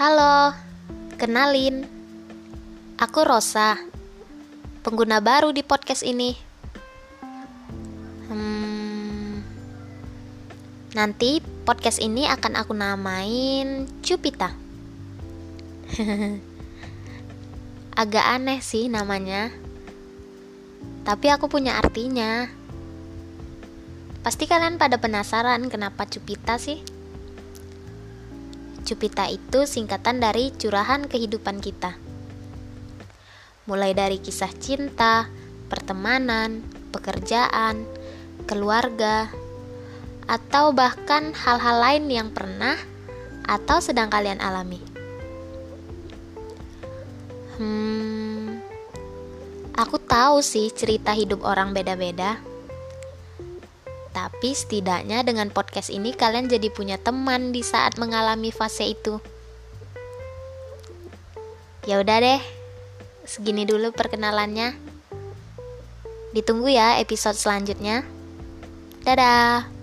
Halo, kenalin. Aku Rosa, pengguna baru di podcast ini. Hmm, nanti podcast ini akan aku namain Cupita. Agak aneh sih namanya, tapi aku punya artinya. Pasti kalian pada penasaran kenapa Cupita sih? Cupita itu singkatan dari curahan kehidupan kita. Mulai dari kisah cinta, pertemanan, pekerjaan, keluarga, atau bahkan hal-hal lain yang pernah atau sedang kalian alami. Hmm, aku tahu sih cerita hidup orang beda-beda tapi setidaknya dengan podcast ini kalian jadi punya teman di saat mengalami fase itu. Ya udah deh. Segini dulu perkenalannya. Ditunggu ya episode selanjutnya. Dadah.